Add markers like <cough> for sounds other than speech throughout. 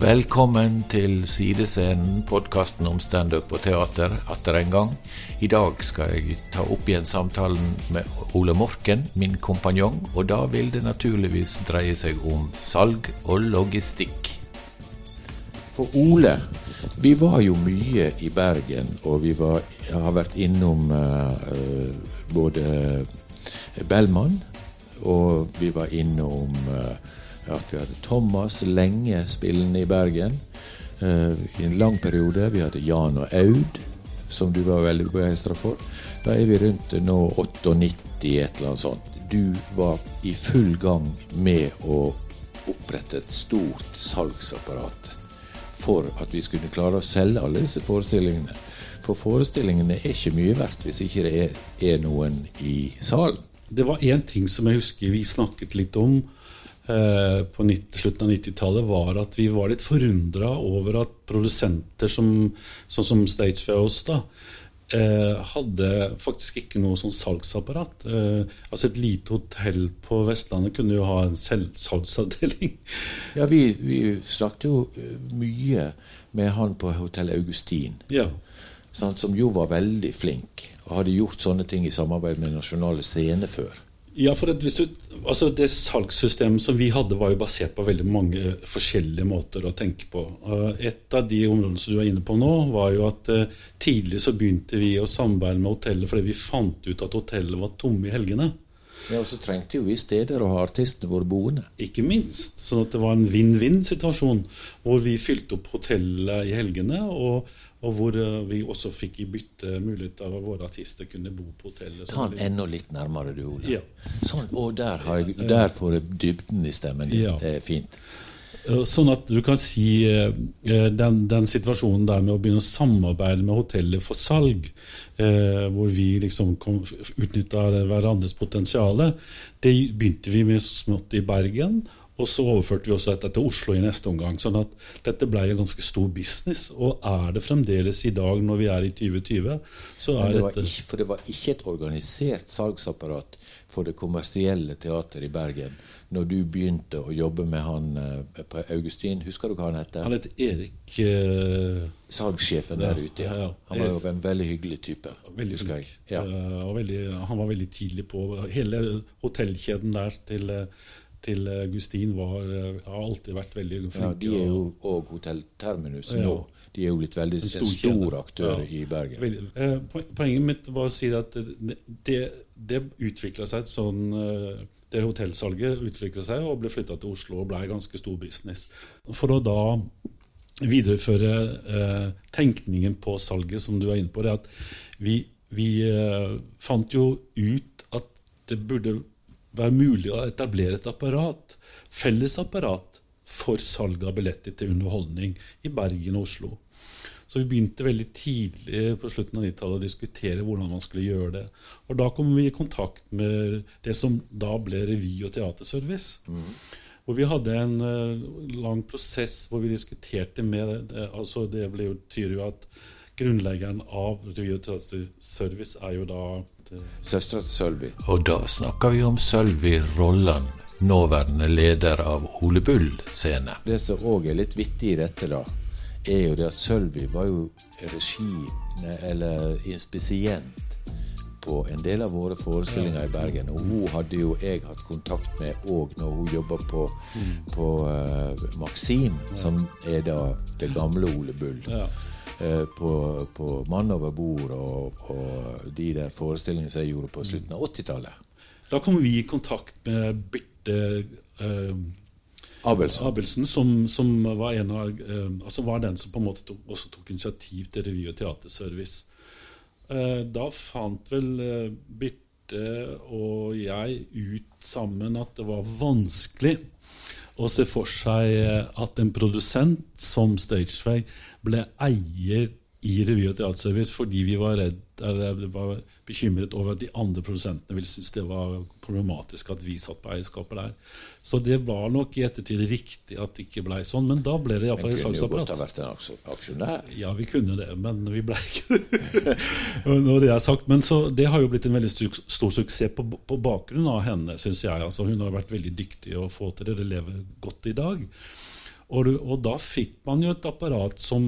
Velkommen til Sidescenen, podkasten om standup og teater, atter en gang. I dag skal jeg ta opp igjen samtalen med Ole Morken, min kompanjong, og da vil det naturligvis dreie seg om salg og logistikk. For Ole, vi var jo mye i Bergen, og vi var, har vært innom uh, både Bellman, og vi var innom uh, at vi hadde Thomas lenge spillende i Bergen. Uh, I en lang periode. Vi hadde Jan og Aud, som du var veldig begeistra for. Da er vi rundt nå 98, et eller annet sånt. Du var i full gang med å opprette et stort salgsapparat for at vi skulle klare å selge alle disse forestillingene. For forestillingene er ikke mye verdt hvis ikke det er, er noen i salen. Det var én ting som jeg husker vi snakket litt om på 90, slutten av 90-tallet, var at vi var litt forundra over at produsenter som, sånn som oss da, eh, hadde faktisk ikke noe sånn salgsapparat. Eh, altså Et lite hotell på Vestlandet kunne jo ha en salgsavdeling. <laughs> Ja, vi, vi, snakket jo eh, mye med han på Hotell Augustin. Ja. Sant, som jo var veldig flink, og hadde gjort sånne ting i samarbeid med Nasjonale Scene før. Ja, for du, altså Det salgssystemet som vi hadde, var jo basert på veldig mange forskjellige måter å tenke på. Et av de områdene som du er inne på nå, var jo at uh, tidlig så begynte vi å samarbeide med hotellet fordi vi fant ut at hotellet var tomme i helgene. Ja, Og så trengte jo vi steder å ha artistene våre boende. Ikke minst. Sånn at det var en vinn-vinn-situasjon. Hvor vi fylte opp hotellet i helgene. og og hvor eh, vi også fikk i bytte mulighet av at våre artister kunne bo på hotellet. Ta den enda litt nærmere, du, Ole. Ja. Sånn, og der, jeg, der, får jeg dybden i stemmen din. Ja. Det er fint. Eh, sånn at du kan si eh, den, den, situasjonen der med å begynne å samarbeide med hotellet for salg, hvor vi liksom utnytta hverandres potensial, det begynte vi med smått i Bergen. Og så overførte vi også dette til Oslo i neste omgang. sånn at dette ble en ganske stor business. Og er det fremdeles i dag, når vi er i 2020, så er det dette ikke, For det var ikke et organisert salgsapparat for det kommersielle teateret i Bergen når du begynte å jobbe med han eh, på Augustin. Husker du hva han heter? Han het Erik uh, Salgssjefen der ute, ja. Han var jo en veldig hyggelig type. Veldig flink. Ja. Veldig, han var veldig tidlig på. Hele hotellkjeden der til uh, til Augustin var, eh, har alltid vært veldig flinke. Ja, de er jo òg Hotell Terminus ja. nå. De er jo blitt veldig en stor, en stor aktør ja. i Bergen. Eh, poenget mitt var å si at det, det, det utvikla seg et sånn eh, Det hotellsalget utvikla seg og ble flytta til Oslo og ble ganske stor business. For å da videreføre eh, tenkningen på salget, som du er inne på, det at vi, vi eh, fant jo ut at det burde være mulig å etablere et apparat, felles apparat for salg av billetter til underholdning i Bergen og Oslo. Så vi begynte veldig tidlig på slutten av 90-tallet å diskutere hvordan man skulle gjøre det. Og da kom vi i kontakt med det som da ble revy- og teaterservice. Mm. Hvor vi hadde en uh, lang prosess hvor vi diskuterte med. Altså det betyr jo at grunnleggeren av revy- og teaterservice er jo da Søstera til Sølvi. Og da snakker vi om Sølvi Rolland, nåværende leder av Ole Bull scene. Det som òg er litt vittig i dette, da, er jo det at Sølvi var jo regi, eller inspisient, på en del av våre forestillinger i Bergen. Og hun hadde jo jeg hatt kontakt med òg når hun jobba på, på uh, Maxim, som er da det gamle Ole Bull. Ja. Eh, på, på 'Mann over bord' og, og, de der forestillingene som jeg gjorde på slutten av 80-tallet. Da kom vi i kontakt med Birte eh, Abelsen, Abelsen som, som, var, av, eh, altså var den som på en måte tok, også tok initiativ til revy- og teaterservice. Eh, da fant vel eh, Birte og jeg ut sammen at det var vanskelig å se for seg eh, at en produsent som Stageway ble eier i Revy og Teaterservice fordi vi var, redd, var, bekymret over at de andre produsentene ville synes det var problematisk at vi satt på eierskapet der. Så det var nok i ettertid riktig at det ikke ble sånn, men da ble det iallfall et salgsapparat. Kunne jo godt ha vært en aksjonær. Ja, vi kunne det, men vi ble ikke det. <laughs> Når det er sagt. Men så, det har jo blitt en veldig stor suksess på, på bakgrunn av henne, syns jeg. Altså, hun har vært veldig dyktig å få til det. Det lever godt i dag. Og, og da fikk man jo et apparat som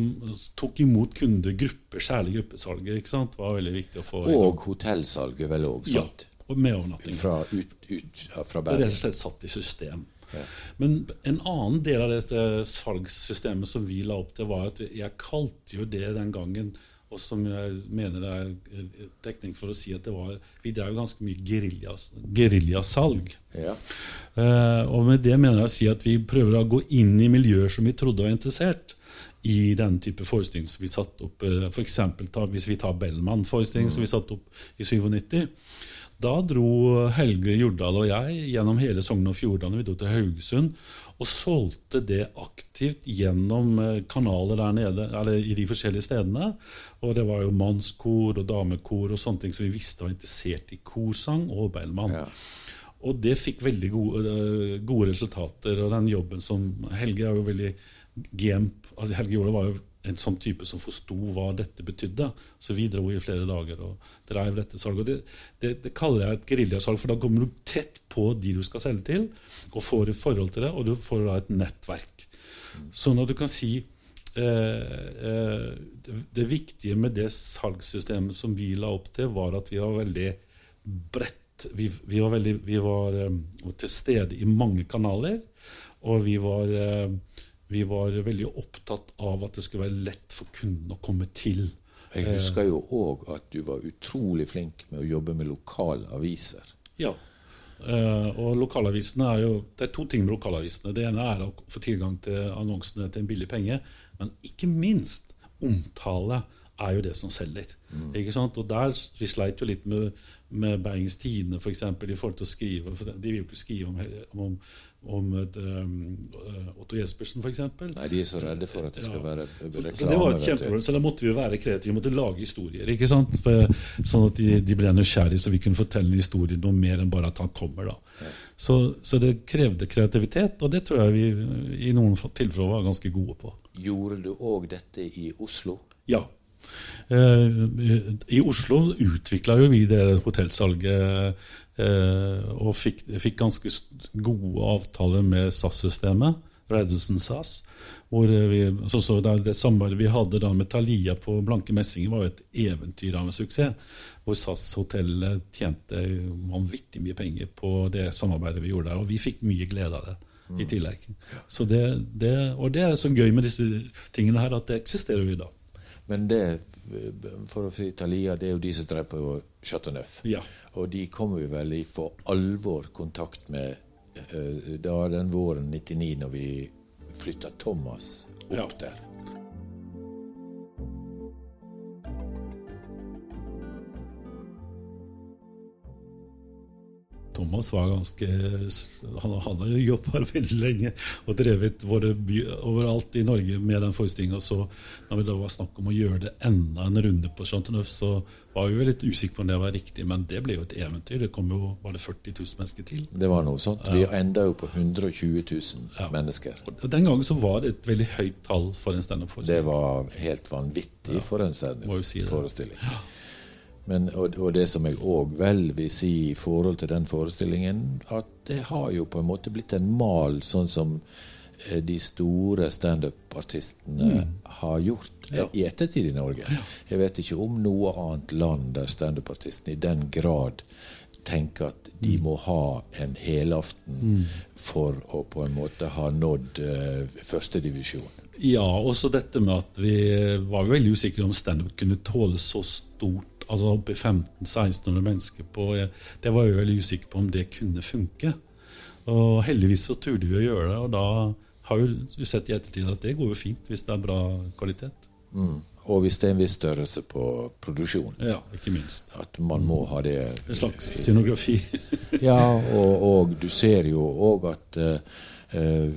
tok imot kunder, grupper, særlig gruppesalget. ikke sant? Det var veldig viktig å få. Og hotellsalget vel òg, ja, og med overnatting. Fra, ut, ut, ja, fra Det er rett og slett satt i system. Ja. Men en annen del av dette salgssystemet som vi la opp til, var at jeg kalte jo det den gangen og som jeg mener det er eh, dekning for å si at det var Vi drev ganske mye geriljas- geriljasalg. Ja. Eh, og med det mener jeg å si at vi prøver å gå inn i miljøer som vi trodde var interessert i den type forestilling som vi satte opp. Eh, for eksempel, ta, hvis vi tar Bellman-forestillingen som vi satte opp i 97. Da dro Helge Jordal og jeg gjennom hele Sogn og Fjordane. Vi dro til Haugesund og solgte det aktivt gjennom eh, kanaler der nede, eller i de forskjellige stedene. Og det var jo mannskor og damekor og sånne ting som vi visste var interessert i korsang og Bellman. Ja. Og det fikk veldig gode, eh, gode resultater. Og den jobben som Helge er jo veldig GMP altså Helge Jordal var jo en sånn type som forsto hva dette betydde. Så vi dro i flere dager og drev dette salget. Det, det, det kaller jeg et geriljasalg, for da kommer du tett på de du skal selge til, og får et forhold til det, og du får da et nettverk. Sånn at du kan si eh, eh, det, viktige med det salgssystemet som vi la opp til, var at vi var veldig bredt. Vi, vi var, veldig, vi var eh, til stede i mange kanaler, og vi var, eh, vi var veldig opptatt av at det skulle være lett for kunden å komme til. Jeg husker jo òg at du var utrolig flink med å jobbe med lokale aviser. Ja. Eh, og lokalavisene er jo Det er to ting med lokalavisene. Det ene er å få tilgang til annonsene til en billig penge. Men ikke minst omtale er jo det som selger. Ikke sant? Og der Vi sleit jo litt med, med Bergens Tidende for eksempel, i forhold til å skrive. For de vil jo ikke skrive om, om, om et, um, Otto Jespersen, f.eks. Nei, de er så redde for at det skal Ja. være Så, så det var et kjempeproblem. Så da måtte vi jo være kreative. Vi måtte lage historier. ikke sant? For, sånn at de, de ble nysgjerrige, så vi kunne fortelle en historie noe mer enn bare at han kommer. da. Så, så det krevde kreativitet, og det tror jeg vi i noen tilfeller var ganske gode på. Gjorde du òg dette i Oslo? Ja. Eh, I Oslo utvikla jo vi det hotellsalget eh, og fikk, fikk ganske gode avtaler med SAS-systemet, Radisson SAS. Hvor eh, vi, så, så det, det samarbeidet vi hadde da med Thalia på Blanke Messinger, var jo et eventyr av en suksess. Hvor SAS hotellet tjente vanvittig mye penger på det samarbeidet vi gjorde der. Og vi fikk mye glede av det i tillegg. Så det, det, og det er så gøy med disse tingene her, at det eksisterer jo i dag. Men det, for å si Italia, det er jo de som drev på Chateauneuf. Ja. Og de kommer vi vel i for alvor kontakt med eh, da den våren 99, når vi flytta Thomas opp Ja. der. Thomas var ganske Han hadde jo jobba <laughs> veldig lenge og drevet våre by overalt i Norge med den forestillingen. Så, når vi da var snakk om å gjøre det enda en runde på Chanteneuf, så var vi vel litt usikre på om det var riktig, men det ble jo et eventyr. Det kom jo bare 40 000 mennesker til. Det var noe sånt. Vi enda jo på 120 000 Ja. mennesker. Og Den gangen så var det et veldig høyt tall for en Det standup-forestilling. Det var helt vanvittig for en standup-forestilling. si det. Men, og, og det som jeg òg vel vil si i forhold til den forestillingen, at det har jo på en måte blitt en mal, sånn som eh, de store standup-artistene har gjort eh, Mm. Ja. i ettertid i Norge. Jeg vet ikke om noe annet land der standup-artistene i den grad tenker at de Mm. må ha en helaften for å på en måte ha nådd uh, førstedivisjon. Ja, også dette med at vi var veldig usikre om standup kunne tåle så stort, altså opp i 1500-1600 mennesker på Det var jeg veldig usikker på om det kunne funke. Og heldigvis så turde vi å gjøre det, og da har vi sett i ettertid at det går jo fint hvis det er bra kvalitet. Mm. Og hvis det er en viss størrelse på produksjon. Ja, ikke minst. At man må ha det En slags scenografi. <laughs> Ja, og, og du ser jo òg at uh, eh,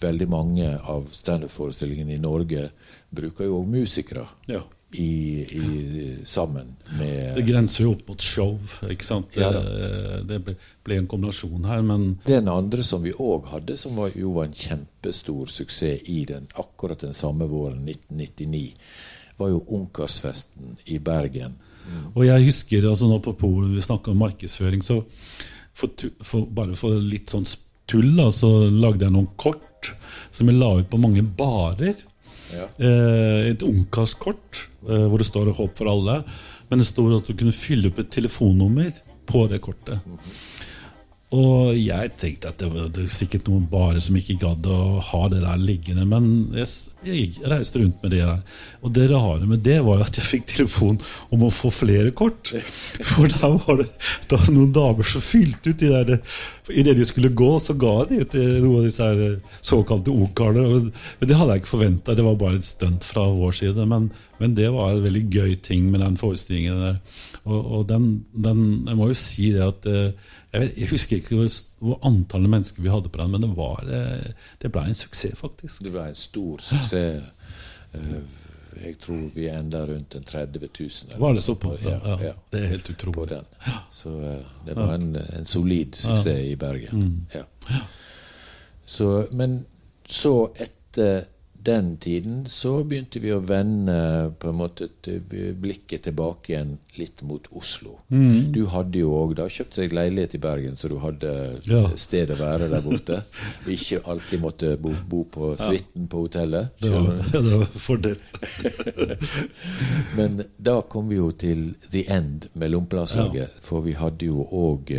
veldig mange av standup-forestillingene i Norge bruker jo òg musikere ja. I, i, sammen med Det grenser jo opp mot show, ikke sant. Ja det, det ble, en kombinasjon her, men Den andre som vi òg hadde, som var, jo var en kjempestor suksess i den akkurat den samme våren 1999, var jo Ungkarsfesten i Bergen. Og jeg husker, altså nå på Polen, vi snakker om markedsføring, så for, for, bare for litt sånn tull, da, så lagde jeg noen kort kort som vi la ut på mange barer. Ja. Eh, et ungkarskort eh, hvor det står 'Håp for alle'. Men det står at du kunne fylle opp et telefonnummer på det kortet. Og jeg tenkte at det var, sikkert noen bare som ikke gadd å ha det der liggende. Men jeg, jeg reiste rundt med det der. Og det rare med det var jo at jeg fikk telefon om å få flere kort. <laughs> For da var det da noen damer som fylte ut de der Idet de skulle gå, så ga de til noen av disse her såkalte ungkarene. Men det hadde jeg ikke forventa. Det var bare et stunt fra vår side. Men, men det var en veldig gøy ting med den forestillingen. Og, og den, den Jeg må jo si det at eh, jeg, vet, jeg husker ikke hvor, antallet mennesker vi hadde på den, men det, var, eh, det ble en suksess, faktisk. Det ble en stor suksess. Ja. Jeg tror vi enda rundt en 30 000. eller Var det såpass? Ja, ja. ja, Det er helt utrolig. Så eh, det var en, en solid suksess i Bergen. Ja. Så, men så etter den tiden så begynte vi å vende på en måte blikket tilbake igjen litt mot Oslo. Du hadde jo òg da kjøpt seg leilighet i Bergen, så du hadde Ja. sted å være der borte. Og <laughs> ikke alltid måtte bo, bo på suiten på hotellet. Det var, <laughs> det var fordel. <laughs> men da kom vi jo til the end med Lompelandslaget. For vi hadde jo òg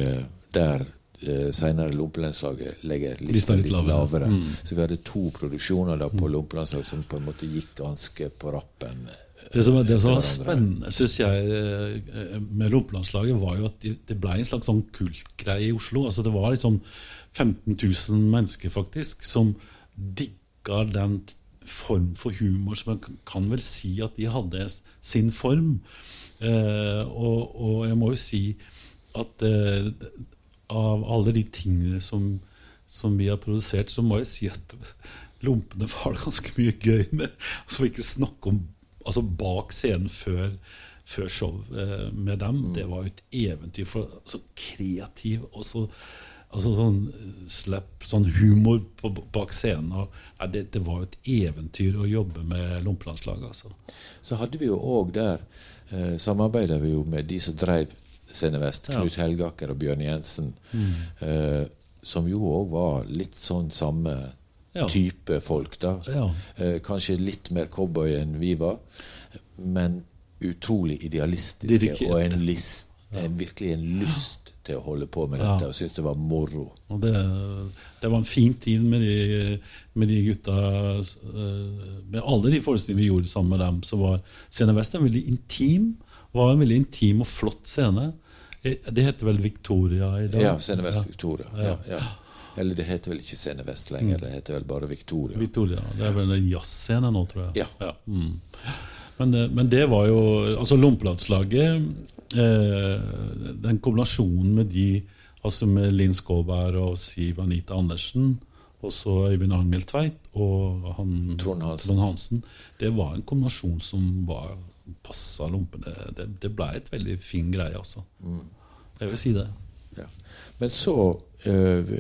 der eh, senere Lompelandslaget legger lista litt litt lavere. Mm. Så vi hadde to produksjoner da på Lompelandslaget som på en måte gikk ganske på rappen. eh, Det som, det som var spennende, synes jeg, eh, med Lompelandslaget, var jo at de, det ble en slags sånn kultgreie i Oslo. Altså Det var liksom 15 000 mennesker faktisk som digga den form for humor som man kan- kan vel si at de hadde sin form. Eh, og, og jeg må jo si at eh, av alle de tingene som, som vi har produsert, så må jeg si at Lompene var det <laughs> ganske mye gøy med. Altså vi ikke snakke om altså bak scenen før, før show eh, med dem. Det var jo et eventyr. For, så kreativ og så altså sånn eh, slapp, sånn humor på, bak scenen. Og, nei, det, det var jo et eventyr å jobbe med Lompelandslaget. Altså. Så hadde vi jo òg der eh, Samarbeida vi jo med de som drev Scene Vest. Ja. Knut Helgaker og Bjørn Jensen. Eh, som jo òg var litt sånn samme Ja. type folk, da. Ja. Eh, kanskje litt mer cowboy enn vi var, men utrolig idealistiske. Dedikerte. Og en, list, en, virkelig en lyst til å holde på med Ja. dette, og syntes det var moro. Det, det var en fin tid med de, med de gutta eh, Med alle de forestillingene vi gjorde sammen med dem. Så var Scene Vest en veldig intim var en veldig intim og flott scene. Eh, Det heter vel Victoria i dag? Ja, Scene Vest Victoria. Ja. Ja. Eller det heter vel ikke Scene Vest lenger, det heter vel bare Victoria. Victoria. Det er vel en jazzscene nå, tror jeg. Ja. mm. men, det, men det var jo Altså Lompelandslaget eh, Den kombinasjonen med de Altså med Linn Skåberg og Siv Anita Andersen, og så Øyvind Angeltveit og han, Trond Hansen. Trond Hansen, det var en kombinasjon som var passa lompene. Det, det ble et veldig fin greie, altså. Jeg vil si det. Ja. Men så øh,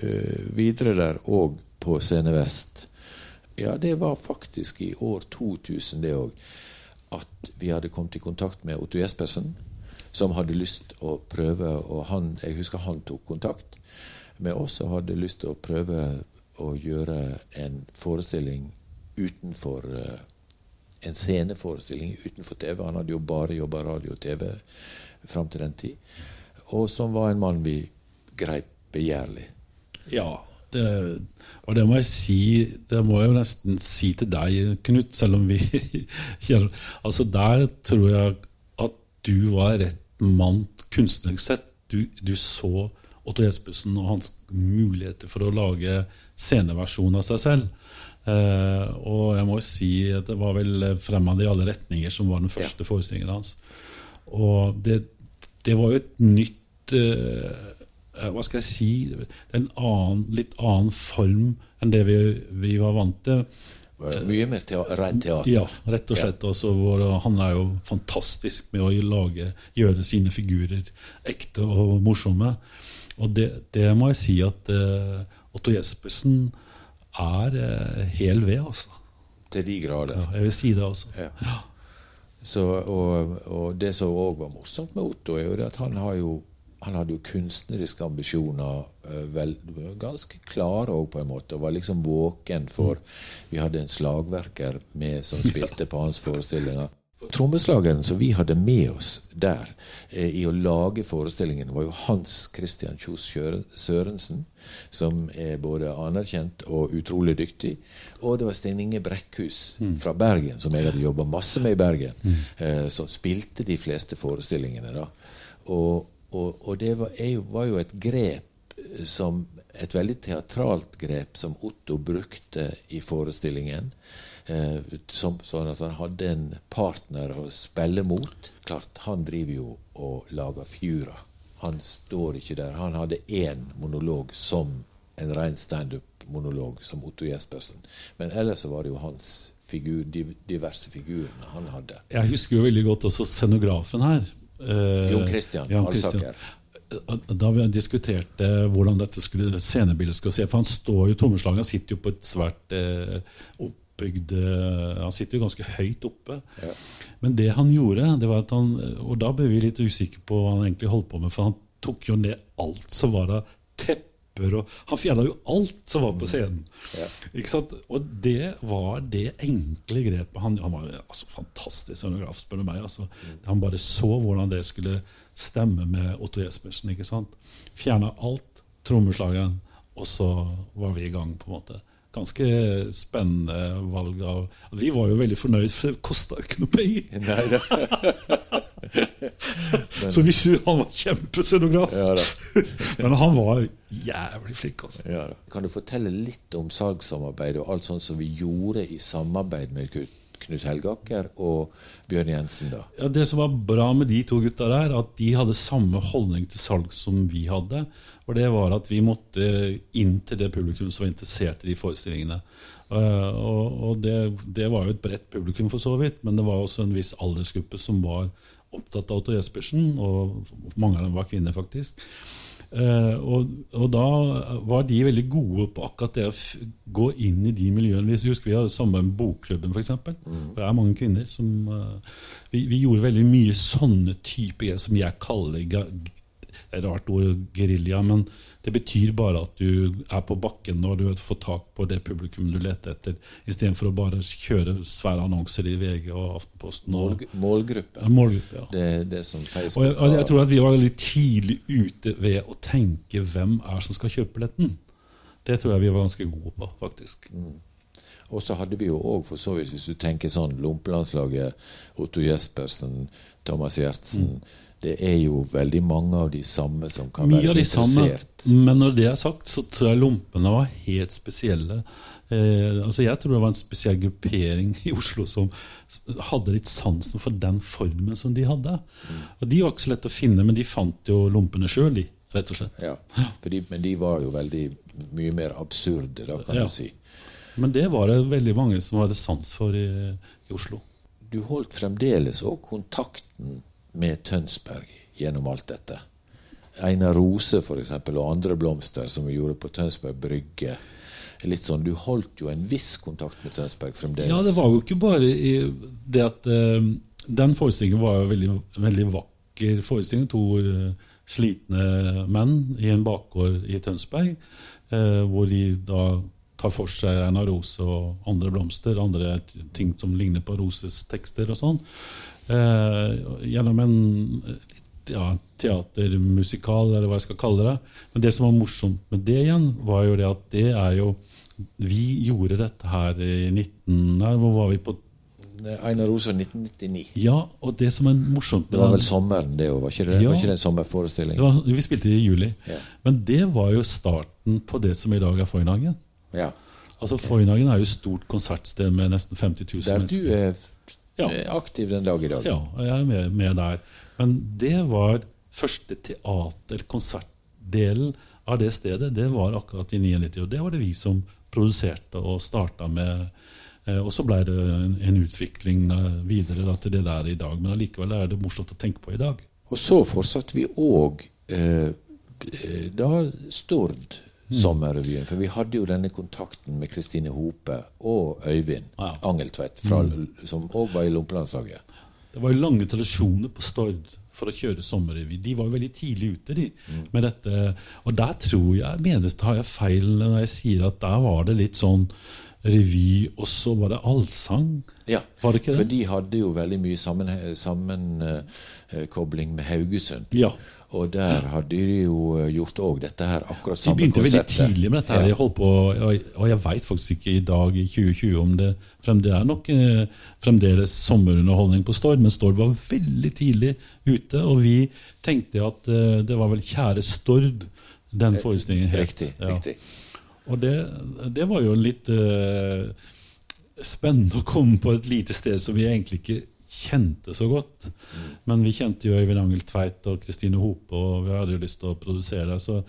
videre der òg på Scene Vest. Ja, det var faktisk i år 2000 det òg. At vi hadde kommet i kontakt med Otto Jespersen, som hadde lyst å prøve og han, Jeg husker han tok kontakt med oss og hadde lyst til å prøve å gjøre en forestilling utenfor øh, En sceneforestilling utenfor TV. Han hadde jo bare jobba radio og TV fram til den tid. Og som var en mann vi greip begjærlig. Ja, det, og det må jeg si Det må jeg jo nesten si til deg, Knut, selv om vi <laughs> Altså, der tror jeg at du var rett mann kunstnerisk sett. Du, du så Otto Jespersen og hans muligheter for å lage sceneversjon av seg selv. Eh, og jeg må jo si at det var vel Fremad i alle retninger som var den første forestillingen hans. Og det, det var jo et nytt eh, Hva skal jeg si Det er en annen, litt annen form enn det vi, vi var vant til. Mye mer te rent teater. Ja, rett og slett. Altså, hvor, han er jo fantastisk med å lage, gjøre sine figurer ekte og morsomme. Og det, det må jeg si at eh, Otto Jespersen er eh, hel ved, altså. Til de grader. Ja, jeg vil si det, altså. Ja. Så, og, og det som òg var morsomt med Otto, er jo det at han har jo han hadde jo kunstneriske ambisjoner, eh, vel, ganske klare òg, på en måte. Og var liksom våken for Vi hadde en slagverker med som <laughs> spilte på hans forestillinger. Trommeslageren som vi hadde med oss der eh, i å lage forestillingen, var jo Hans Christian Kjos Sørensen, som er både anerkjent og utrolig dyktig. Og det var Stein Inge Brekkhus mm. fra Bergen, som jeg hadde jobba masse med i Bergen, mm. eh, som spilte de fleste forestillingene. da. Og, og, og det var, jo, var jo et grep som et veldig teatralt grep som Otto brukte i forestillingen. Eh, som, sånn at han hadde en partner å spille mot. Klart, han driver jo og lager fjura. Han står ikke der. Han hadde én monolog som en ren standup-monolog, som Otto Jespersen. Men ellers var det jo hans figur, de diverse figurene han hadde. Jeg husker jo veldig godt også scenografen her. Eh, Jon Christian Alsaker. Da vi diskuterte hvordan dette skulle, scenebildet skulle se For han står jo, trommeslageren sitter jo på et svært eh, oppbygd eh, Han sitter jo ganske høyt oppe. Ja. Men det han gjorde, det var at han Og da ble vi litt usikre på hva han egentlig holdt på med, for han tok jo ned alt som var av tepper. Og han fjerna jo alt som var på scenen. Ja. Ikke sant? Og det var det enkle grepet. Han, han var altså, fantastisk scenograf, spør du meg. Altså. Mm. Han bare så hvordan det skulle stemme med Otto Jespersen. ikke sant? Fjerna alt, trommeslageren, og så var vi i gang. på en måte. Ganske spennende valg av Vi var jo veldig fornøyd, for det kosta ikke noe penger. <laughs> <laughs> Så hvis du, han var kjempescenograf. Ja, <laughs> Men han var jævlig flink. Altså. Ja, kan du fortelle litt om salgssamarbeidet og alt sånt som vi gjorde i samarbeid med Kutt? Knut Helgaker og Bjørn Jensen. da. Ja, Det som var bra med de to gutta der, at de hadde samme holdning til salg som vi hadde. Og det var at vi måtte inn til det publikum som var interessert i de forestillingene. Uh, og, og det, det, var jo et bredt publikum, for så vidt, men det var også en viss aldersgruppe som var opptatt av Otto Jespersen, og mange av dem var kvinner, faktisk. Uh, og, og, da var de veldig gode på akkurat det å gå inn i de miljøene. Hvis du husker vi har samme med Bokklubben, f.eks. Mm. Det er mange kvinner som uh, vi, vi, gjorde veldig mye sånne typer som jeg kaller det er rart ord, gerilja, men det betyr bare at du er på bakken og du får tak på det publikum du leter etter, istedenfor å bare kjøre svære annonser i VG og Aftenposten. Og, målgruppe. Ja, målgruppe ja. Det, det som Facebook og jeg, og jeg, tror at vi var litt tidlig ute ved å tenke hvem er som skal kjøpe billetten. Det tror jeg vi var ganske gode på, faktisk. Mm. Og så hadde vi jo òg, for så vidt, hvis du tenker sånn, Lompelandslaget, Otto Jespersen, Thomas Giertsen mm det er jo veldig mange av de samme som kan Mye være interessert. Samme, men når det er sagt, så tror jeg lompene var helt spesielle. Eh, altså Jeg tror det var en spesiell gruppering i Oslo som hadde litt sansen for den formen som de hadde. Mm. Og De var ikke så lett å finne, men de fant jo lompene sjøl. Rett og slett. Ja, de, Men de var jo veldig mye mer absurde, da, kan ja. du si. Men det var det veldig mange som hadde sans for i, i Oslo. Du holdt fremdeles òg kontakten med Tønsberg gjennom alt dette. Einar Rose for eksempel, og andre blomster som vi gjorde på Tønsberg Brygge. Litt sånn, Du holdt jo en viss kontakt med Tønsberg fremdeles. Ja, det var jo ikke bare det at uh, Den forestillingen var jo veldig, veldig vakker forestilling. To uh, slitne menn i en bakgård i Tønsberg, uh, hvor de da tar for seg Einar Rose og andre blomster, andre ting som ligner på Roses tekster og sånn gjennom en ja, teatermusikal, eller hva jeg skal kalle det. Men det som var morsomt med det igjen, var jo det at det er jo Vi gjorde dette her i 19... Her, hvor var vi på Einar Rosa 1999. Ja, og det som er morsomt Det var vel sommeren, det òg? Var ikke det, ja, var ikke det en sommerforestilling? Var, vi spilte det i juli. Ja. Men det var jo starten på det som i dag er Foynhagen. Ja. Altså Foynhagen er jo et stort konsertsted med nesten 50 000 mennesker. Der du er ja. aktiv den dag i dag. Ja, jeg er med, med der. Men det var første teater-konsertdelen av det stedet. Det var akkurat i 99, og det var det vi som produserte og starta med. Eh, og så ble det en, en utvikling eh, videre da, til det der i dag. Men allikevel er det morsomt å tenke på i dag. Og så fortsatte vi òg eh, da Stord. Sommerrevyen. For vi hadde jo denne kontakten med Kristine Hope og Øyvind ja. Angeltvedt, fra, mm. som òg var i Lompelandslaget. Det var jo lange tradisjoner på Stord for å kjøre sommerrevy. De var jo veldig tidlig ute de, med dette. Og der tror jeg, mener har jeg feil når jeg sier at der var det litt sånn revy, og så var det allsang. Ja, Var det det? for de hadde jo veldig mye sammenkobling sammen, uh, med Haugesund. Ja. Og der hadde de jo eh, gjort òg dette her, akkurat samme De begynte begynte veldig tidlig med dette. her. Jeg på, og, og jeg veit faktisk ikke i dag, i 2020, om det fremdeles er nok eh, fremdeles sommerunderholdning på Stord, men Stord var veldig tidlig ute, og vi tenkte at eh, det var vel Kjære Stord den forestillingen het. Riktig. Ja. riktig. Og det, det var jo litt uh, spennende å komme på et lite sted som vi egentlig ikke kjente så godt. Men vi kjente jo Øyvind Angel Tveit og Kristine Hope, og vi hadde jo lyst til å produsere. Så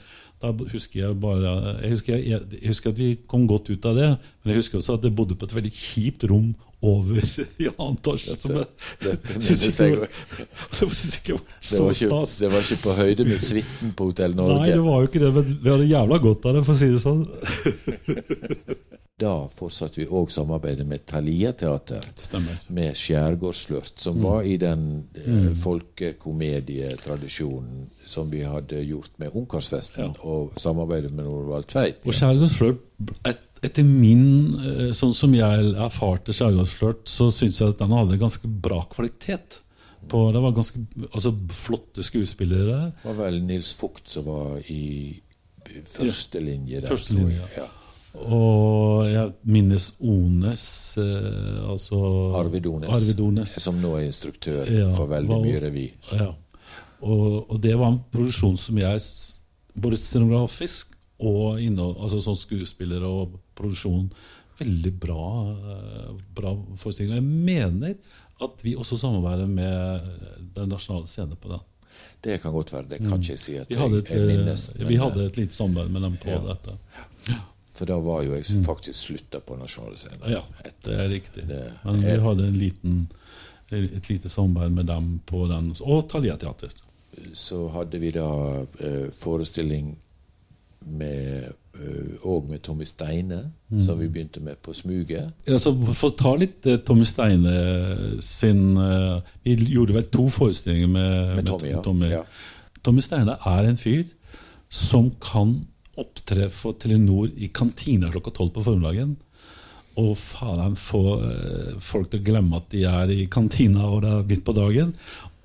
da husker jeg bare jeg husker, jeg, jeg husker at vi kom godt ut av det, men jeg husker også at jeg bodde på et veldig kjipt rom over <laughs> Jan annen Dette, dette <laughs> minnes jeg òg. <laughs> Det Det det var ikke på høyde med suiten på Hotell Norge. Nei, det var jo ikke det, men vi hadde jævla godt av det, for å si det sånn. Da fortsatte vi òg samarbeidet med Thalia Teater. Stemmer. Med Skjærgårdsflørt, som var i den eh, folkekomedietradisjonen som vi hadde gjort med Ungkarsfesten, og samarbeidet med Norvald Tveit. Og Skjærgårdsflørt, et, etter min eh, Sånn som jeg erfarte Skjærgårdsflørt, så syns jeg at den hadde ganske bra kvalitet. På, det var ganske altså, flotte skuespillere. Det var vel Nils Vogt som var i førstelinje der. Første linje, ja. Ja. Og jeg minnes Ones, eh, altså Arvid Ones, Arvid Ones. som nå er instruktør Ja, for veldig var- mye revy. Ja. Og, og det var en produksjon som jeg Både scenografisk og innhold, altså sånn skuespiller og produksjon Veldig bra, eh, bra forestilling. Og jeg mener at vi også samarbeider med Den nasjonale scenen på den. Det kan godt være. Det kan ikke jeg si at Vi hadde et, jeg, minnes. eh, vi hadde et lite samarbeid med dem på Ja. dette. For da var jo jeg faktisk slutta på Nasjonale scener. Ja, det er riktig. Det Men vi hadde en liten, et lite samarbeid med dem på den. Og Thalia Teater. Så hadde vi da eh, forestilling med og med Tommy Steine, Mm. som vi begynte med på Smuget. Ja, så For å ta litt eh, Tommy Steine sin eh, Vi gjorde vel to forestillinger med, Med Tommy, ja. Tommy. Ja. Tommy Steine er en fyr som kan opptre for Telenor i kantina klokka tolv på formiddagen. Og faen få eh, folk til å glemme at de er i kantina og det er midt på dagen.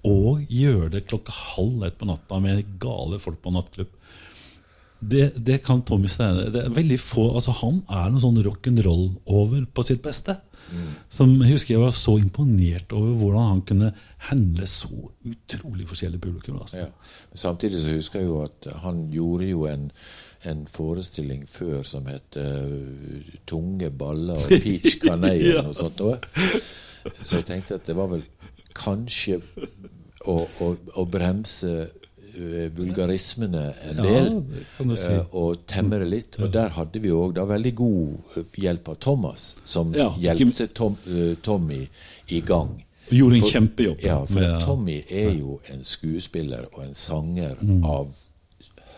Og gjøre det klokka halv ett på natta med gale folk på nattklubb. Det, det kan Tommy Steine. Det er veldig få, altså Han er noe sånn rock'n'roll-over på sitt beste. Som Jeg husker jeg var så imponert over hvordan han kunne handle så utrolig forskjellig publikum. Altså. Ja. Samtidig så husker jeg jo at han gjorde jo en, en forestilling før som het uh, 'Tunge baller og peach <laughs> canay' ja. og sånt. også. Så jeg tenkte at det var vel kanskje å, å, å bremse vulgarismene en del. ja, si. eh, og temmer det litt. Og der hadde vi òg veldig god eh, hjelp av Thomas, som Ja, hjelpte Tom, eh, Tommy i gang. Gjorde en For- kjempejobb. Ja, for ja. Tommy er jo en skuespiller og en sanger Mm. av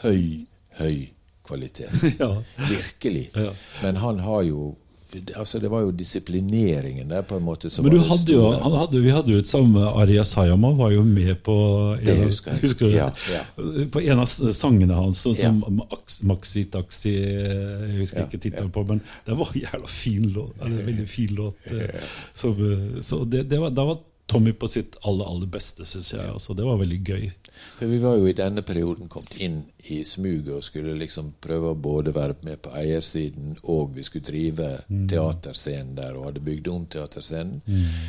høy, høy kvalitet. <laughs> Ja. Virkelig. Ja. Men han har jo Altså, det var jo disiplineringen der, på en måte, som Men hadde jo, han hadde, vi hadde jo et samme Arias Hayama var jo med på en Det husker jeg. Husker du? Ja, ja. På en av sangene hans, sånn som Ja. Max- Maxi Taxi Jeg husker ikke tittelen på, men det var en jævla fin låt. Eller veldig fin låt. eh, som, eh, så det, det var, da var Tommy på sitt aller, aller beste, syns jeg. Altså, det var veldig gøy. For vi var jo i denne perioden kommet inn i smuget og skulle liksom prøve å både være med på eiersiden, og vi skulle drive Mm. teaterscenen der, og hadde bygd om teaterscenen.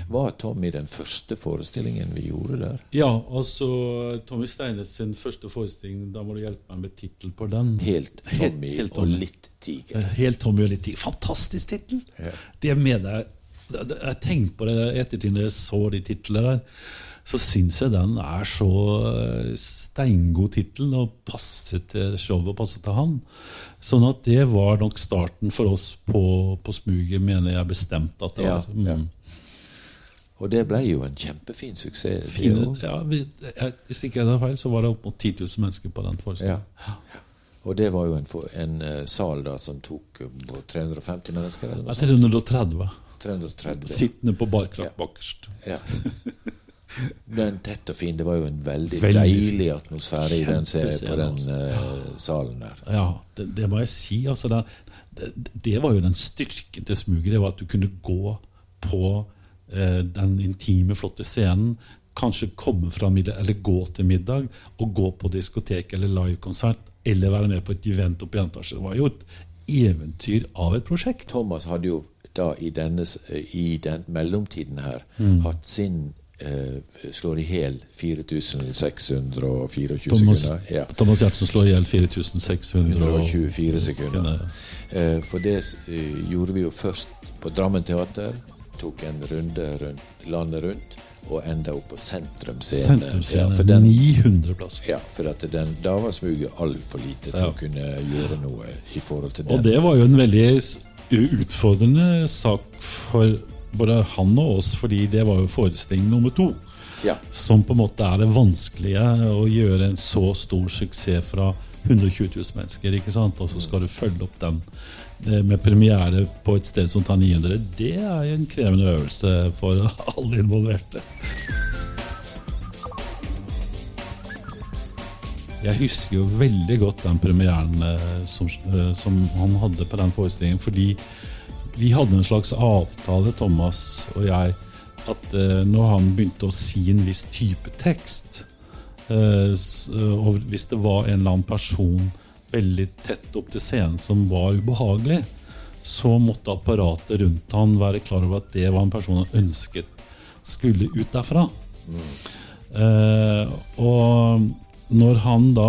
Var Tommy den første forestillingen vi gjorde der? Ja, altså Tommy Steines sin første forestilling, da må du hjelpe meg med tittel på den. Helt Helt- Tommy helt og Tommy. litt tiger. Helt Tommy og litt tiger. Fantastisk tittel! Ja. Det mener jeg Jeg tenkte på det i ettertid når jeg så de titlene der. Så syns jeg den er så eh, steingod tittel og passer til showet og passer til han. Sånn at det var nok starten for oss på, på smuget, mener jeg bestemt at det Ja, var. Mm. ja. Og det ble jo en kjempefin suksess. Fine, ja, vi, jeg, hvis ikke jeg tar feil, så var det opp mot 10 000 mennesker på den forestillingen. Ja. Og det var jo en, en eh, sal da som tok eh, på 350 mennesker, eller Ja. noe sånt? 330. 330. Sittende på barkrakk Ja. bakerst. Ja. <laughs> Men tett og fin. Det var jo en veldig, Veldig deilig atmosfære i den, serien på den eh, salen der. Ja, det, det må jeg si. Altså, det, det, var jo den styrken til smuget. Det var at du kunne gå på uh, den intime, flotte scenen. Kanskje komme fra middag, eller gå til middag, og gå på diskotek eller livekonsert. Eller være med på et event oppe i Antarktis. Det var jo et eventyr av et prosjekt. Thomas hadde jo da i, denne, i den mellomtiden her Mm. hatt sin eh, slår i hjel 4624 sekunder. Ja. Thomas Gjertsen slår i hjel 4600. 124 sekunder. Eh, for det eh, gjorde vi jo først på Drammen teater. Tok en runde rundt landet rundt, og enda opp på Sentrum scene. Ja, 900 plasser. ja, for at den, da var smuget altfor lite til Ja. å kunne gjøre noe i forhold til den. Og det var jo en veldig utfordrende sak for både han og oss, fordi det var jo forestilling nummer to. Ja. Som på en måte er det vanskelige å gjøre en så stor suksess fra 120 000 mennesker. ikke sant? Og så skal du følge opp den eh, med premiere på et sted som tar 900. Det er en krevende øvelse for <laughs> alle involverte. Jeg husker jo veldig godt den premieren eh, som, eh, som han hadde på den forestillingen. Fordi vi hadde en slags avtale, Thomas og jeg, at eh, når han begynte å si en viss type tekst, og hvis det var en eller annen person veldig tett opp til scenen som var ubehagelig, så måtte apparatet rundt han være klar over at det var en person han ønsket skulle ut derfra. Eh, og når han da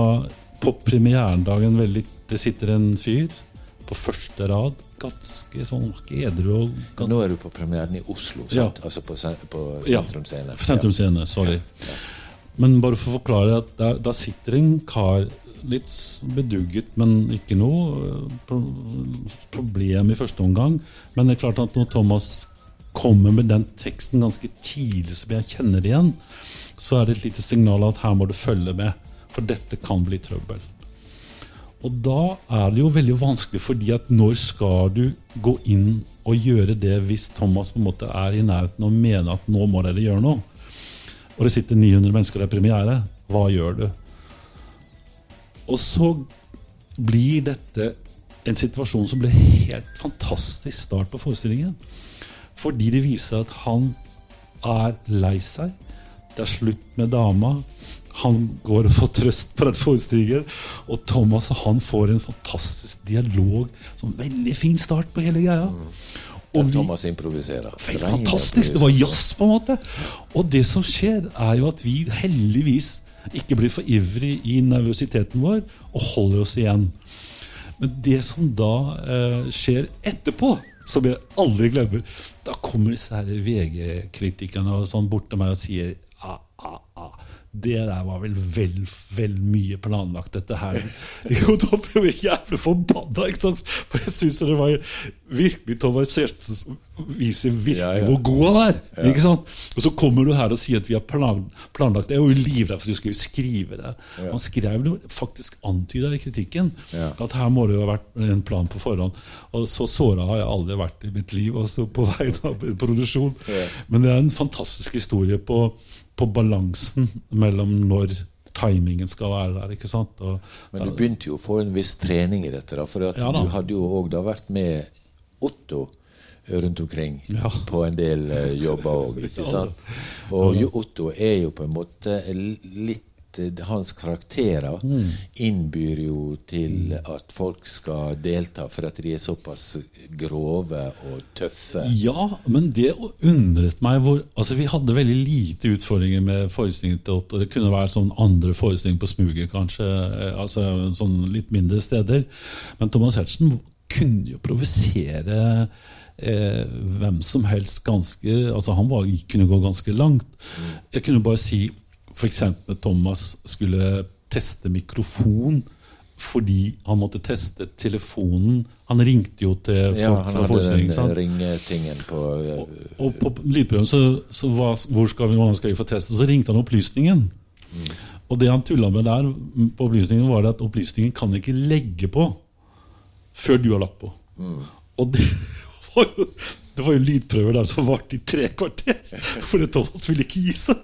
på premierendagen veldig, Det sitter en fyr på første rad, ganske sånn edru og ganske Nå er du på premieren i Oslo, Ja. altså på, på Ja, Sentrum Scene. Sentrum Scene, sorry. Men bare for å forklare at da, da sitter en kar litt bedugget, men ikke noe eh, problem i første omgang. Men det er klart at når Thomas kommer med den teksten ganske tidlig, som jeg kjenner det igjen, så er det et lite signal at her må du følge med, for dette kan bli trøbbel. Og da er det jo veldig vanskelig, fordi at når skal du gå inn og gjøre det hvis Thomas på en måte er i nærheten og mener at nå må dere gjøre noe? Og det sitter 900 mennesker der premiere. Hva gjør du? Og så blir dette en situasjon som ble helt fantastisk start på forestillingen. Fordi det viser at han er lei seg. Det er slutt med dama. Han går og får trøst på den forestillingen. Og Thomas han får en fantastisk dialog. Sånn veldig fin start på hele greia. Og Der vi- Thomas improviserer. Fantastisk! Det var jazz, på en måte. Og det som skjer, er jo at vi heldigvis ikke blir for ivrig i nervøsiteten vår og holder oss igjen. Men det som da eh, skjer etterpå, som jeg aldri glemmer Da kommer disse VG-kritikerne og sånn bort til meg og sier. Det der var vel vel, vel mye planlagt, dette her. Jo, da ble jeg jævlig forbanna, ikke sant? For jeg syns det var virkelig Thomas Giertsen som viser virkelig Ja, ja. hvor god han er. Ikke sant? Og så kommer du her og sier at vi har plan, planlagt det. Jeg var jo livredd for at du skulle skrive det. Ja. Han skrev noe, faktisk antyda i kritikken. Ja. At her må det jo ha vært en plan på forhånd. Og så såra har jeg aldri vært i mitt liv, også på vegne av produksjon. Ja. Men det er en fantastisk historie på, på balansen mellom når timingen skal være der. ikke sant? Og, Men du begynte jo å få en viss trening i dette, da, for at Ja du hadde jo òg vært med Otto rundt omkring Ja. på en del eh, jobber òg, ikke sant? Og jo, Otto er jo på en måte litt eh, Hans karakterer Mm. innbyr jo til at folk skal delta, for at de er såpass grove og tøffe. Ja, men det undret meg hvor Altså, vi hadde veldig lite utfordringer med forestillingen til Otto. Det kunne vært sånn andre forestillinger på smuget, kanskje. eh, Altså sånn litt mindre steder. Men Thomas Hertzen kunne jo provosere eh, hvem som helst ganske Altså, han var, kunne gå ganske langt. Jeg kunne bare si f.eks. Thomas skulle teste mikrofon fordi han måtte teste telefonen. Han ringte jo til folk Ja, han fra forestillingen. ringetingen på eh, Og på lydprøven så, så var, hvor skal vi, hvordan skal vi få testet? Så ringte han opplysningen. Og det han tulla med der, på opplysningen var det at opplysningen kan ikke legge på før du har lagt på. Og det var, jo, det var jo lydprøver der som varte i tre kvarter. For Thomas ville ikke gi seg.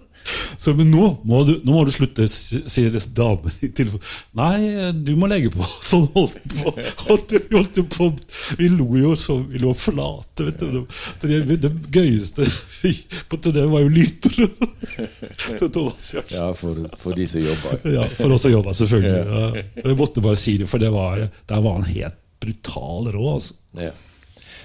Så, men nå må, du, nå må du slutte, sier damen i telefonen. Nei, du må legge på. <laughs> Sånn holdt på. Holdt, vi, holdt på. vi lo jo så vi lå flate. vet du. Det, det, det gøyeste på turneen var jo lydprøven til <laughs> Thomas Giertsen. Ja, for, for de som jobba. Ja, for oss som jobba, selvfølgelig. Ja. Jeg måtte bare si det, for det var, der var han helt brutal rå. altså. Ja.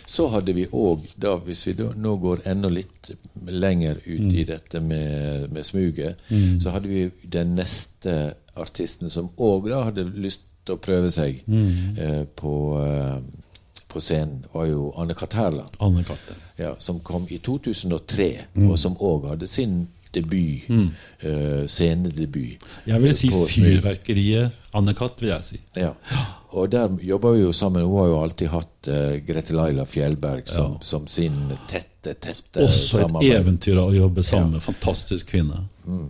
Så hadde vi òg, hvis vi da, nå går enda litt lenger ut mm. i dette med, med smuget, mm. så hadde vi den neste artisten som òg da hadde lyst til å prøve seg mm. eh, på, eh, på, scenen, var jo Anne Katt Herland. Anne Katte. Ja, som kom i 2003, mm. og som òg hadde sin debut. Mm. Uh, scenedebut. Jeg vil si fyrverkeriet Anne-Kat., vil jeg si. Ja. Og der jobber vi jo sammen. Hun har jo alltid hatt uh, Grete Laila Fjellberg som, ja. som, sin tette, tette Også samarbeid. et eventyr å jobbe sammen med. Ja. Fantastisk kvinne, mm.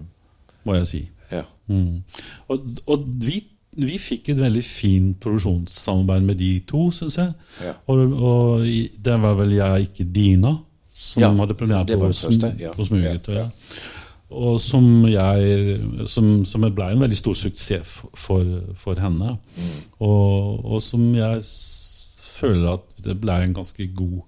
må jeg si. Ja. Mm. Og, og vi vi fikk et veldig fint produksjonssamarbeid med de to, syns jeg. Ja. Og, og, det var vel jeg, ikke Dina, som ja, hadde premiere på, ja. på Smuget. Ja. Og som, jeg, som, som ble en veldig stor suksess for, for henne. Mm. Og, og, som jeg føler at det ble en ganske god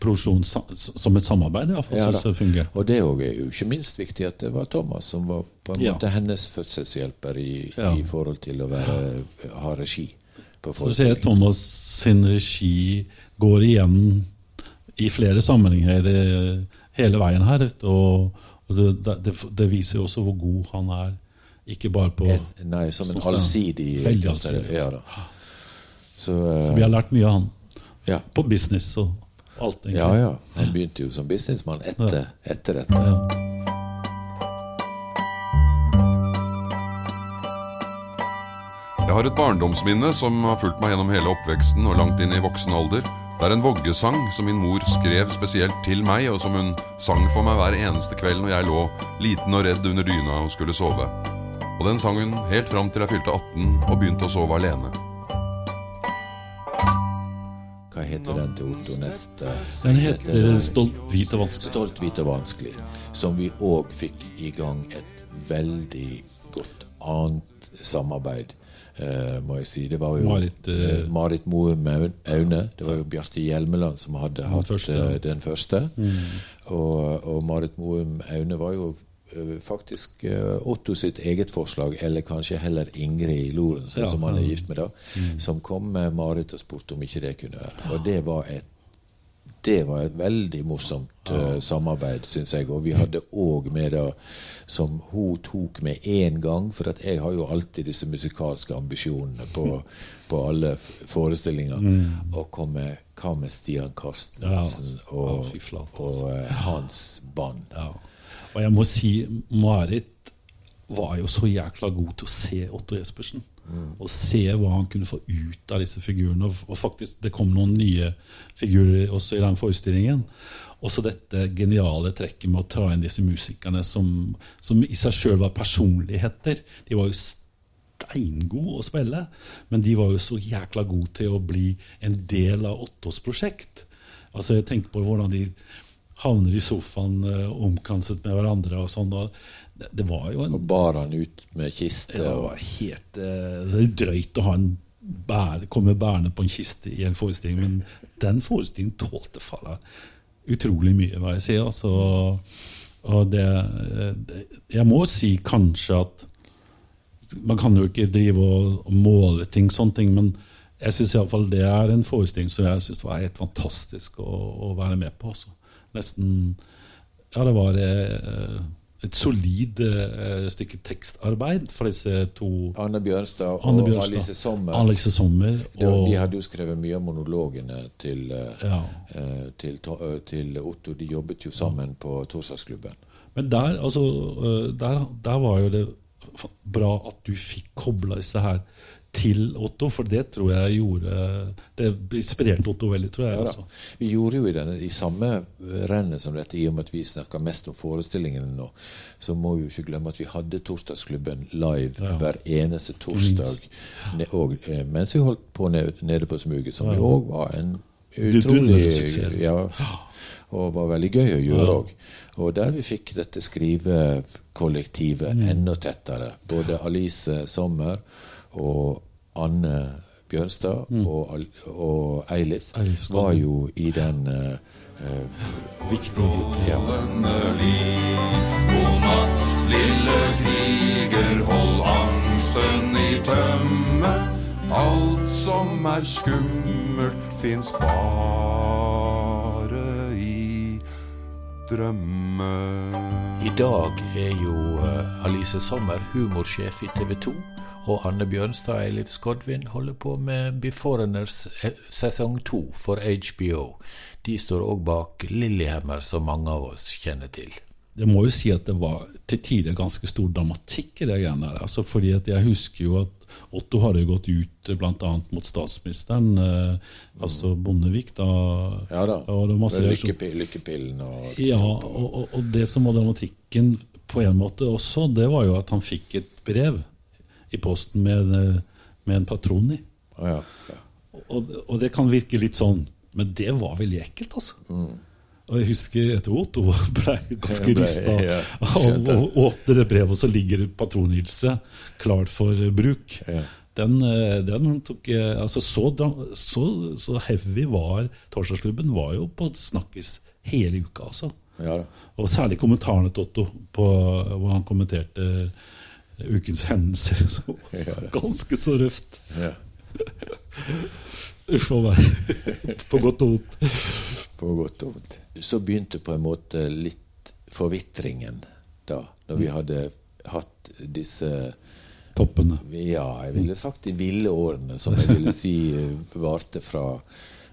produksjon som et samarbeid. I ja, det og det er jo ikke minst viktig at det var Thomas som var på en måte hennes fødselshjelper i, i, forhold til å være, ha regi. på Så ser Thomas sin regi går igjen i flere sammenhenger eh, hele veien her. Og, og det, det, det, viser jo også hvor god han er. Ikke bare på en, Nei, som en allsidig Veldig allsidig. Ja, så, uh, så, vi har lært mye av han. Ja. På business og alt. Egentlig. Ja, ja. Han begynte jo som businessmann etter, etter dette. Ja. Jeg har et barndomsminne som har fulgt meg gjennom hele oppveksten og langt inn i voksen alder. Det er en voggesang som min mor skrev spesielt til meg, og som hun sang for meg hver eneste kveld når jeg lå liten og redd under dyna og skulle sove. Og den sang hun helt fram til jeg fylte 18 og begynte å sove alene. Hva heter den til Otto neste? Den heter Stolt, hvit og vanskelig. Stolt, hvit og vanskelig. Som vi òg fikk i gang et veldig godt annet samarbeid må jeg si. Det var jo Marit, uh, Marit Moum Aune. Det var jo Bjarte Hjelmeland som hadde hatt første, ja. den første. Mm. Og, og, Marit Moum Aune var jo faktisk Otto sitt eget forslag, eller kanskje heller Ingrid Lorentzen, ja, som han er gift med, da, mm. som kom med Marit og spurte om ikke det kunne være. Og det var et det var et veldig morsomt uh, samarbeid, syns jeg. Og vi hadde òg med det som hun tok med én gang. For jeg har jo alltid disse musikalske ambisjonene på, <laughs> på alle forestillinger. Mm. Og kom med, hva med Stian Karstensen ja, og, ja, og uh, hans band? Ja. Og jeg må si Marit var jo så jækla god til å se Otto Jespersen. Mm. Og se hva han kunne få ut av disse figurene. Og, faktisk, det kom noen nye figurer også i den forestillingen. Også dette geniale trekket med å ta inn disse musikerne som, som i seg sjøl var personligheter. De var jo steingode å spille, men de var jo så jækla gode til å bli en del av Ottos prosjekt. Altså Jeg tenker på hvordan de havner i sofaen uh, omkranset med hverandre. og sånn, og det, var jo en Og bar han ut med kiste? Det var helt uh, Det drøyt å ha en bære, komme bærende på en kiste i en forestilling, men den forestillingen tålte fara utrolig mye, hva jeg sier. Altså, og det, det, Jeg må si kanskje at Man kan jo ikke drive og, og måle ting, sånne ting, men jeg syns iallfall det er en forestilling som jeg synes var helt fantastisk å, å være med på. Også. Nesten Ja, det var eh, et solid uh, stykke tekstarbeid for disse to Anne Bjørnstad og Anne Bjørnstad, Alice Sommer. Alice Sommer og, de hadde jo skrevet mye av monologene til, uh, ja. uh, til, til, Otto. De jobbet jo sammen på Torsdagsklubben. Men der, altså, der, der var jo det bra at du fikk kobla disse her til Otto, for det tror jeg gjorde Det inspirerte Otto veldig, tror jeg. Ja, altså. Vi gjorde jo i, denne, i samme rennet som dette, i og med at vi snakker mest om forestillingene nå, så må vi jo ikke glemme at vi hadde Torsdagsklubben live ja. hver eneste torsdag Ja. og, eh, mens vi holdt på nede, nede på Smuget, som jo òg var en utrolig ja, Og var veldig gøy å gjøre òg. Og der vi fikk dette skrivekollektivet Mm. enda tettere. Både Alice Sommer og Anne Bjørnstad og, Al- og Eilif Mm. Var jo i den uh, viktige ja. God natt, lille kriger, hold angsten i tømme. Alt som er skummelt, fins bare i drømme. I dag er jo eh, Alice Sommer humorsjef i TV 2. Og Anne Bjørnstad og Eilif Skodvin holder på med Beforeigners eh, sesong to for HBO. De står òg bak Lillehammer, som mange av oss kjenner til. Jeg må jo si at det var til tider ganske stor dramatikk i det greiene der. Altså fordi at jeg husker jo at Otto hadde gått ut bl.a. mot statsministeren, eh, altså Bondevik. da Ja da. Og det var masse reaksjon- Lykkepi- Lykkepillen og Ja, og, og, og det som var dramatikken på en måte også, det var jo at han fikk et brev i posten med, eh, med en patron i. Ja. ja. Og, og det kan virke litt sånn, men det var veldig ekkelt, altså. Og jeg husker etter Otto ble ganske rysta ja, av skjønte. å åpne det brevet, og så ligger det patronhylse klart for bruk. Ja. Den, eh, den tok altså så, så, så heavy var Torsdagsklubben var jo på snakkis hele uka, altså. ja. Og særlig kommentarene til Otto, på, hvor han kommenterte ukens hendelser. Så, <laughs> Ja, ganske så røft. Ja. <laughs> Uff a meg. På godt og vondt. På godt og vondt. Så begynte på en måte litt forvitringen da, når Mm. vi hadde hatt disse Toppene. Ja, jeg ville sagt de ville årene, som jeg ville si eh, varte fra,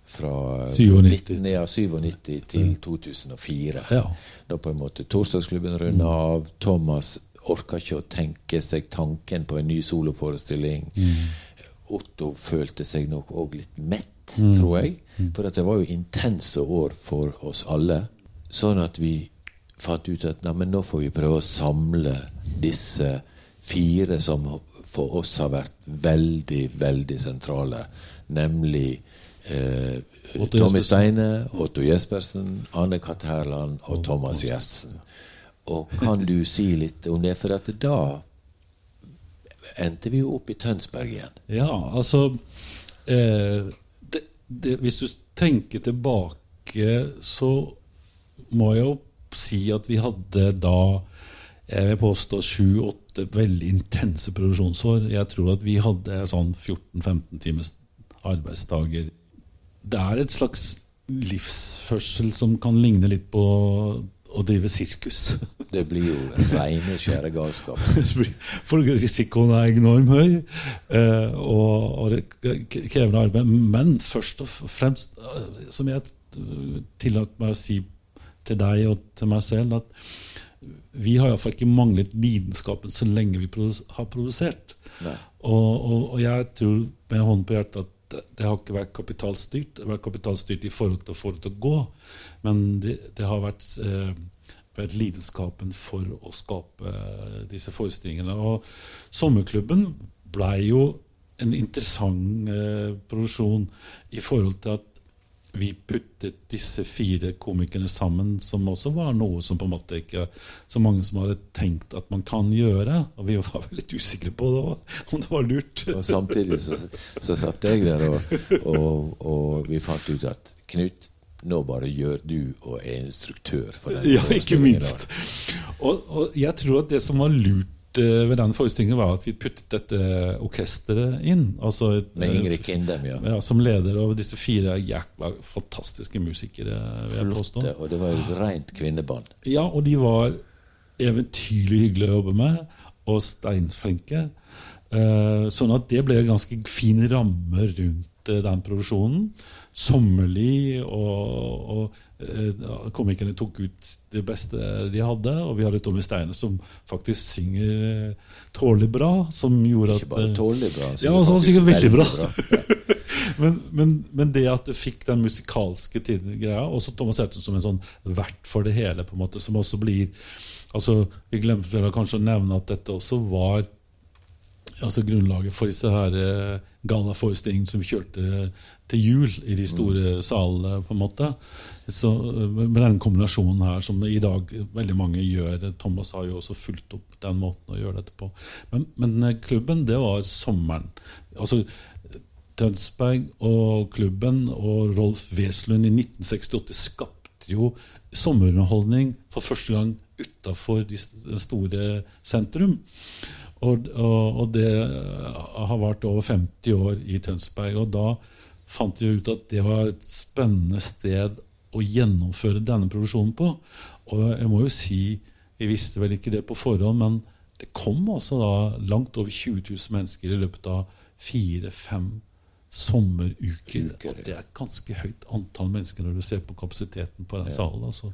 fra 97. 19, ja, 97 til 2004. Ja. Da på en måte Torsdagsklubben runda av. Thomas orka ikke å tenke seg tanken på en ny soloforestilling. Otto følte seg nok òg litt mett, tror jeg. For at det var jo intense år for oss alle. Sånn at vi fant ut at nei, nå får vi prøve å samle disse fire som for oss har vært veldig, veldig sentrale. Nemlig eh, Tommy Steine, Otto Jespersen, Anne Katt Herland og Thomas Giertsen. Og kan du si litt om det? For at da endte vi jo opp i Tønsberg igjen. Ja, altså eh, det, det, Hvis du tenker tilbake, så må jeg jo si at vi hadde da jeg vil påstå sju-åtte veldig intense produksjonsår. Jeg tror at vi hadde sånn 14-15 times arbeidsdager. Det er et slags livsførsel som kan ligne litt på å drive sirkus. <laughs> Det blir jo reine skjære galskap. <laughs> For risikoen er enormt høy, eh, og, og det krevende arbeid. Men først og fremst, eh, som jeg tillater meg å si til deg og til meg selv, at vi har iallfall ikke manglet lidenskapen så lenge vi har produsert. Og, og, og jeg tror med hånden på hjertet at det, har ikke vært kapitalstyrt. Det har vært kapitalstyrt i forhold til å få det til å gå, men det, det har vært, eh, vært lidenskapen for å skape eh, disse forestillingene. Og Sommerklubben blei jo en interessant eh, produksjon i forhold til at vi puttet disse fire komikerne sammen, som også var noe som på en måte ikke så mange som hadde tenkt at man kan gjøre. Og vi var vel litt usikre på det, også, om det var lurt. Og samtidig så, så satt jeg der, og, og, og vi fant ut at Knut, nå bare gjør du og er instruktør for den Ja, ikke minst. Og, og jeg tror at det som var lurt eh, ved den forestillingen, var at vi puttet dette orkesteret inn. Altså, et, Med eh, Ingrid Kindem, ja. ja, som leder av disse fire jækla fantastiske musikere. Flotte, og det var jo et rent kvinneband. Ja, og de var eventyrlig hyggelige å jobbe med, og steinflinke. Eh, sånn at det ble en ganske fin ramme rundt den produksjonen. Sommerlig, og, og eh, komikerne tok ut det beste de hadde. Og vi hadde Tommy Steine som faktisk synger eh, tålelig bra. Som gjorde at Ikke bare eh, tålelig bra, han Ja, altså, han synger veldig bra. Ja. <laughs> men, men, men det at det fikk den musikalske tiden, greia, også Thomas Hertzen som en sånn vert for det hele, på en måte, som også blir altså Vi glemte kanskje å nevne at dette også var altså grunnlaget for disse her eh, gallaforestillingene som kjørte til jul i de store salene. på en måte. Så, eh, med den kombinasjonen her som i dag veldig mange gjør. Thomas har jo også fulgt opp den måten å gjøre dette på. Men, men eh, klubben, det var sommeren. Altså Tønsberg og klubben og Rolf Weslund i 1968 skapte jo sommerunderholdning for første gang utafor de store sentrum. Og, og, og, det har vart over 50 år i Tønsberg. Og da fant vi ut at det var et spennende sted å gjennomføre denne produksjonen på. Og jeg må jo si, vi visste vel ikke det på forhånd, men det kom altså da langt over 20 000 mennesker i løpet av fire-fem sommeruker. Og det er et ganske høyt antall mennesker når du ser på kapasiteten på den salen. Altså.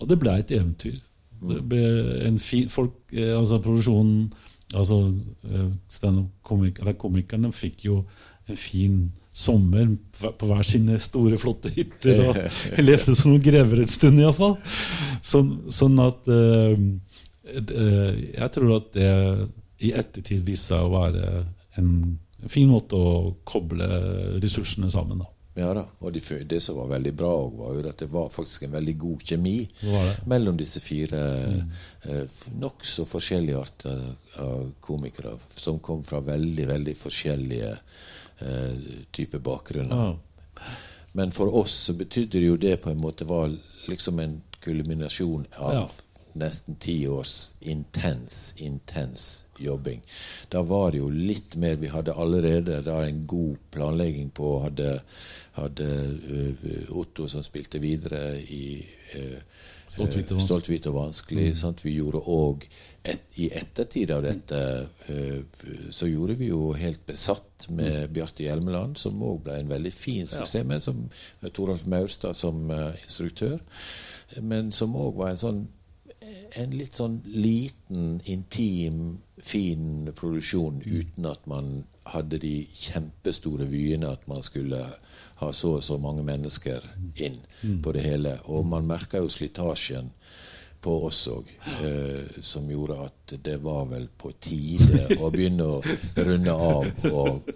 Og det ble et eventyr. Det ble en fin, folk, eh, altså Produksjonen altså eh, Komikerne fikk jo en fin sommer på hver sine store, flotte hytter. Og <laughs> levde som noen grever et stund, iallfall. Sånn, sånn at uh, Jeg tror at det i ettertid viste seg å være en fin måte å koble ressursene sammen. da. Ja da, og det, det som var veldig bra, var jo at det var faktisk en veldig god kjemi mellom disse fire mm. eh, nokså forskjellige arter av komikere, som kom fra veldig, veldig forskjellige eh, typer bakgrunner. Ja. Men for oss så betydde det jo det på en måte var liksom en kulminasjon av ja. nesten ti års intens, intens jobbing. Da var det jo litt mer Vi hadde allerede da en god planlegging på Hadde, hadde uh, Otto som spilte videre i uh, Stolt, hvit og vanskelig. Mm. Sant? Vi gjorde òg et, I ettertid av dette uh, så gjorde vi jo Helt besatt med mm. Bjarte Hjelmeland, som òg ble en veldig fin suksess med, som Toralf Maurstad som instruktør. Men som òg var en sånn en litt sånn liten, intim, fin produksjon uten at man hadde de kjempestore vyene at man skulle ha så og så mange mennesker inn på det hele. Og man merka jo slitasjen på oss òg, eh, som gjorde at det var vel på tide å begynne å runde av og,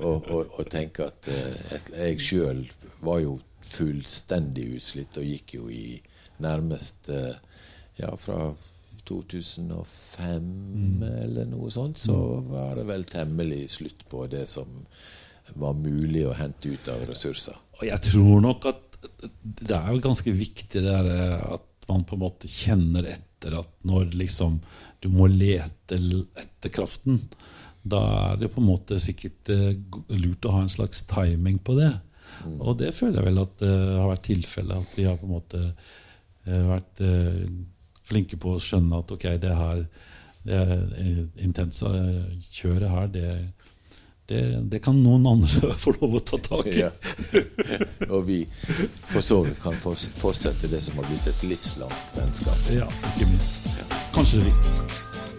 og, og, og tenke at eh, jeg sjøl var jo fullstendig utslitt og gikk jo i nærmest eh, ja, fra 2005 mm. eller noe sånt, så mm. var det vel temmelig slutt på det som var mulig å hente ut av ressurser. Og jeg tror nok at det er jo ganske viktig det der, eh, at man på en måte kjenner etter at når liksom du må lete etter kraften, da er det på en måte sikkert uh, lurt å ha en slags timing på det. Mm. Og det føler jeg vel at det har vært tilfellet. At vi har på en måte vært flinke på å skjønne at ok, det her det intense kjøret her, det, det, det, kan noen andre <laughs> få lov å ta tak i. Ja. <laughs> Og vi for så vidt kan fortsette det som har blitt et livslangt vennskap. Ja, ikke minst. Kanskje det viktigste.